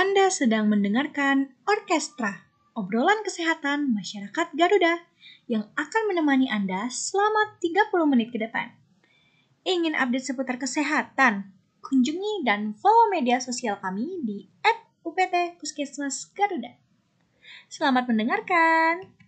Anda sedang mendengarkan Orkestra, obrolan kesehatan masyarakat Garuda yang akan menemani Anda selama 30 menit ke depan. Ingin update seputar kesehatan? Kunjungi dan follow media sosial kami di @uptpuskesmasgaruda. Selamat mendengarkan.